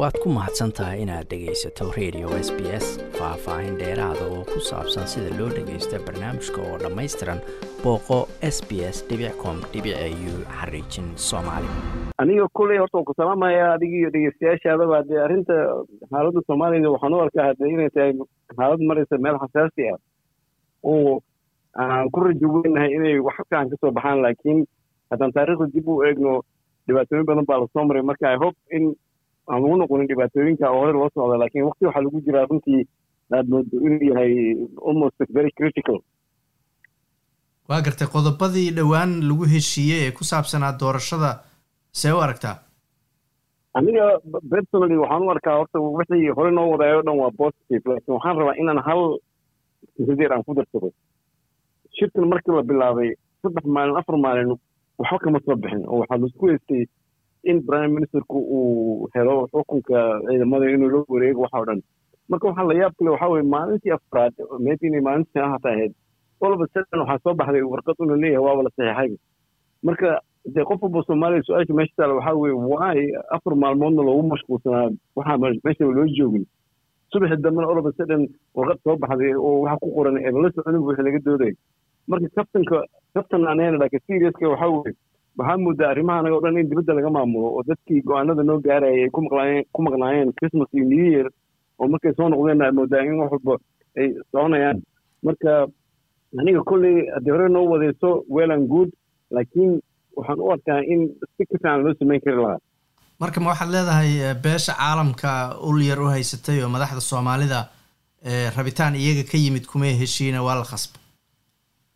waad ku mahadsan tahay inaad dhegaysato radio s b s faah-faahin dheeraada oo ku saabsan sida loo dhagaysto barnaamijka oo dhammaystiran booqo s b s com u xariijin soomaali. Aniga kuley horta waan ku salaamaya adiga iyo dhegeystayaashaadaba dee arrinta xaaladda soomaaliyada waxaan u arkaa hadee inay tahay xaalad maraysa meel xasaasi ah oo aan ku rajo weynahay inay wax fiican ka soo baxaan laakiin haddaan taariikhda dib u eegno dhibaatooyin badan baa la soo maray. Marka i hope in aan lagu noqonin dhibaatooyinka oo hore loo socda laakiin wakti waxaa lagu jiraa runtii aad moodo inuu yahay almost very critical. Waa gartay qodobadii dhowaan lagu heshiiyey ee ku saabsanaa doorashada see u aragtaa? Aniga personally waxaan u arkaa horta wixii hore noo wadaay o dhan waa positive laakiin waxaan rabaa inaan hal sideer aan ku darsado. Shirkan markii la bilaabay saddex maalin afar maalin waxba kama soo bixin oo waxaa la isku heystay in prime ministerku uu helo xukunka ciidamada inuu la wareego waxa o dhan. Marka waxaa la yaab kale waxaa weye maalintii afraad inay maalintii hata ahayd olaba sadan waxaa soo baxday warqad una leeyahay waaba la saxeexay marka dee qof walba soomaaliya su'aasha meesha taala waxaa weye waay afar maalmoodna loogu mashquulsanaa? Waxaa meeshaba loo joogin? Subaxi dambena olaba sadan warqad soo baxday oo waxa ku qoran eeba la soconin wixii laga dooday. Marka kabtanka kabtan anayna laakiin seriouska waxaa weye waxaa moodaa arrimaha anaga o dhan in dibadda laga maamulo oo dadkii go'aanada noo gaarayay ay ku maqnaayeen christmas iyo new year oo markay soo noqdeen a moodaa in wax walba ay soconayaan marka aniga kolley haddii hore noo wadayso well and good laakiin waxaan u arkaa in si ka fiican loo samayn kari lahaa. Marka ma waxaad leedahay beesha caalamka ul yar u haysatay oo madaxda soomaalida rabitaan iyaga ka yimid kumay heshiina waa la khasba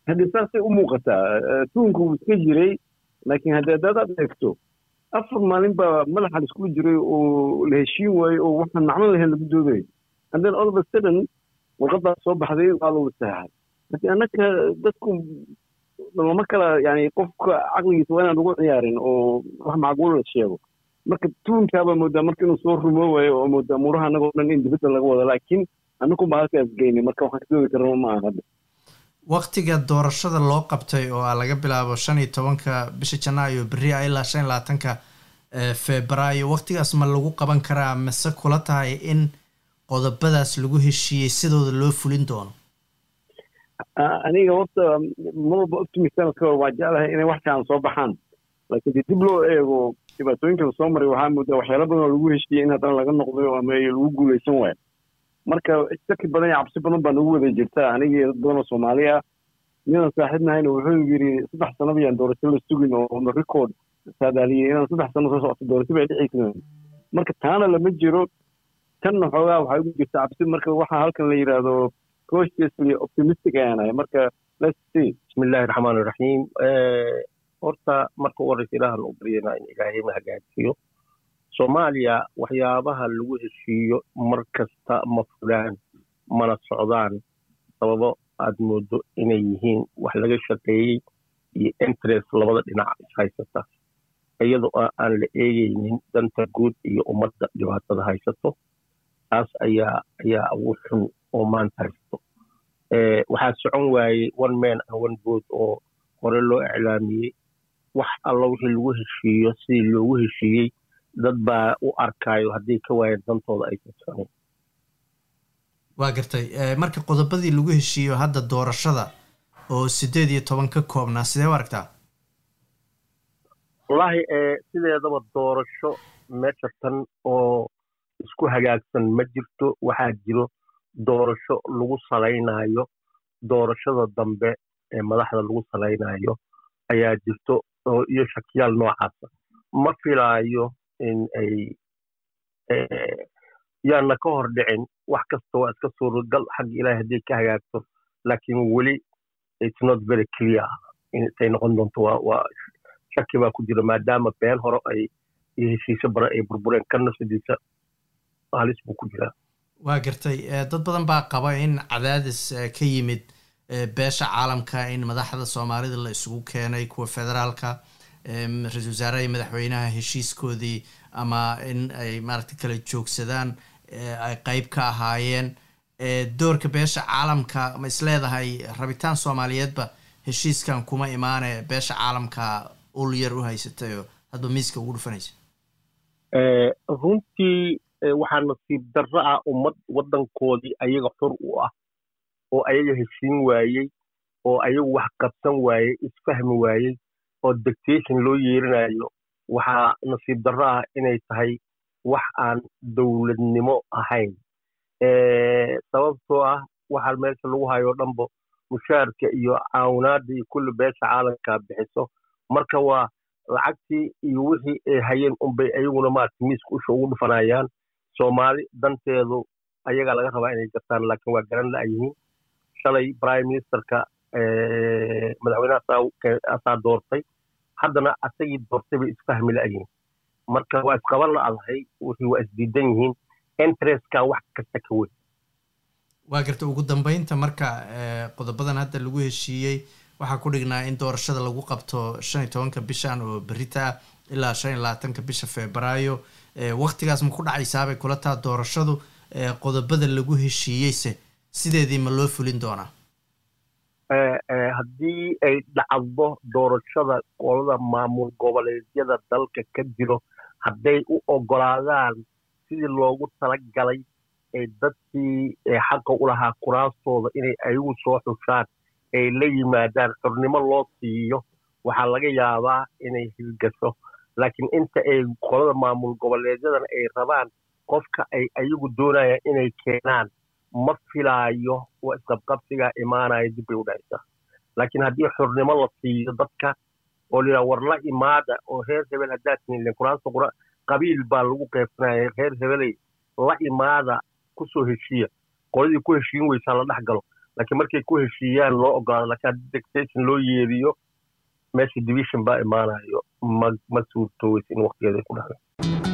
haddii saasay u muuqataa tuunka wuu iska jiray laakiin haddii haddaadaad eegto afar maalin baa madaxa la isku jiray oo la heshiin waayo oo waxaan macno lahayn lagu doodayo haddeen olaba sadan warqadaas soo baxday waa lagu saxaxay laakiin annaka dadku lama kala yani qofka caqligiisa waa inaan lagu ciyaarin oo wax macquul la sheego marka tuunkaabaa moodaa marka inuu soo rumoo waayo oo moodaa muraha annagoo dhan in dibadda laga wado laakiin annagu ma halkaas geynay marka waxaan ka doodi karna ma aha hadda waktiga doorashada loo qabtay oo a laga bilaabo shan iyo tobanka bisha janaayo berri a ilaa shan iyo labaatanka febraayo waktigaas ma lagu qaban karaa? Mase kula tahay in qodobadaas lagu heshiiyey sidooda loo fulin doono? Aniga horta mar walba optimistka waa jeclahay inay wax soo baxaan. Laakiin dib loo eego dhibaatooyinka la soo maray waxaa moodaa waxyaala badan oo lagu heshiiyey in haddana laga noqday ama lagu guuleysan waayo marka shaki badan iyo cabsi badan baa nagu wada jirta aniga iyo dad badan oo soomaali ah ninaan saaxiibnahayna wuxuu yidhi saddex sanaba yaan doorasho la sugin oo na record saadaaliyey inaan saddex sano soo socoto doorasho bay dhici kareen marka taana lama jiro tanna xoogaa waxaa ugu jirta cabsi. Marka waxaa halkan la yidhaahdo cautiously optimistic ayaan ahay. Marka let's see. Bismillahi raxmaan iraxiim horta marka u horeysa ilaahan u baryana in ilaahayna hagaajiyo soomaaliya waxyaabaha lagu heshiiyo mar kasta ma fulaan mana socdaan. Sababo aad moodo inay yihiin wax laga shaqeeyey iyo interest labada dhinac ishaysata iyadoo aan la eegeynin danta guud iyo ummadda dhibaatada haysato taas ayaa ayaa ugu xun oo maanta haysto waxaa socon waayey one man one vote oo hore loo iclaamiyey. Wax alla wixii lagu heshiiyo sidii loogu heshiiyey dad baa u arkaayo haddii ka waayeen dantooda ay sasanayn waa gartay. Marka qodobadii lagu heshiiyo hadda doorashada oo siddeed iyo toban ka koobnaa sidee u aragtaa? Wallaahi sideedaba doorasho meesha tan oo isku hagaagsan ma jirto. Waxaa jiro doorasho lagu salaynayo. Doorashada dambe ee madaxda lagu salaynayo ayaa jirto iyo shakiyaal noocaasa ma filaayo in ay yaana ka hor dhicin wax kasta waa iska suuragal xagga ilahay hadday ka hagaagto laakiin weli it's not very clear intay noqon doonto. Waa shaki baa ku jira maadaama been hore ay iyo heshiisyo badan ay burbureen kan nafsadiisa halis buu ku jiraa waa gartay. Dad badan baa qaba in cadaadis ka yimid beesha caalamka in madaxda soomaalida la isugu keenay kuwa federaalka ra'isul wasaaraha iyo madaxweynaha heshiiskoodii ama in ay maaragta kala joogsadaan ay qeyb ka ahaayeen doorka beesha caalamka ma isleedahay rabitaan soomaaliyeedba heshiiskan kuma imaane beesha caalamka ul yar u haysatay oo hadba miiska ugu dhufanaysa. Runtii waxaa nasiib darro ah ummad waddankoodii ayaga xur u ah oo ayaga heshiin waayey oo ayagu wax qabsan waayey isfahmi waayey oo dictation loo yeerinayo waxaa nasiib darro ah inay tahay wax aan dowladnimo ahayn. Sababtoo ah waxaa meesha lagu hayo dhanbo mushaarka iyo caawinaadda iyo kulli beesha caalamka bixiso. Marka waa lacagtii iyo wixii ay hayeen unbay ayaguna maarata miiska usha ugu dhufanayaan. Soomaali danteedu ayagaa laga rabaa inay gartaan laakiin waa garan la'yihiin shalay prime ministerka madaxweynaha asaa doortay haddana asagii doortay bay isfahmi la'yihiin marka waa isqaban la'adahay wixii waa isdiidan yihiin interestka wax kasta ka weyn. Waa garta ugu dambeynta marka qodobadan hadda lagu heshiiyey waxaa ku dhignaa in doorashada lagu qabto shan iyo tobanka bishan oo berita ah ilaa shan iyo labaatanka bisha febraayo. Waktigaas ma ku dhacaysaabay kula taa doorashadu qodobada lagu heshiiyeyse? Sideedii ma loo fulin doonaa haddii ay dhacdo doorashada qolada maamul goboleedyada dalka ka jiro hadday u ogolaadaan sidii loogu talagalay ay dadkii xaqa u lahaa kuraastooda inay ayagu soo xushaan ay la yimaadaan xornimo loo siiyo waxaa laga yaabaa inay hirgasho laakiin inta ay qolada maamul goboleedyadan ay rabaan qofka ay ayagu doonayaan inay keenaan ma filaayo waa isqabqabsigaa imaanaya dib bay u dhacaysaa laakiin haddii xornimo la siiyo dadka oo la yidhaha war la imaada oo reer hebel haddaad tihin kuraasta qura qabiil baa lagu qaybsanaya reer hebeley la imaada ku soo heshiiya. Qoladii ku heshiin weysaa la dhex galo. Laakiin markay ku heshiiyaan loo ogolaado laakiin haddii dictation loo yeeriyo meesha division baa imaanayo ma ma suurtooweysa in waqtigeeda ay ku dhacdo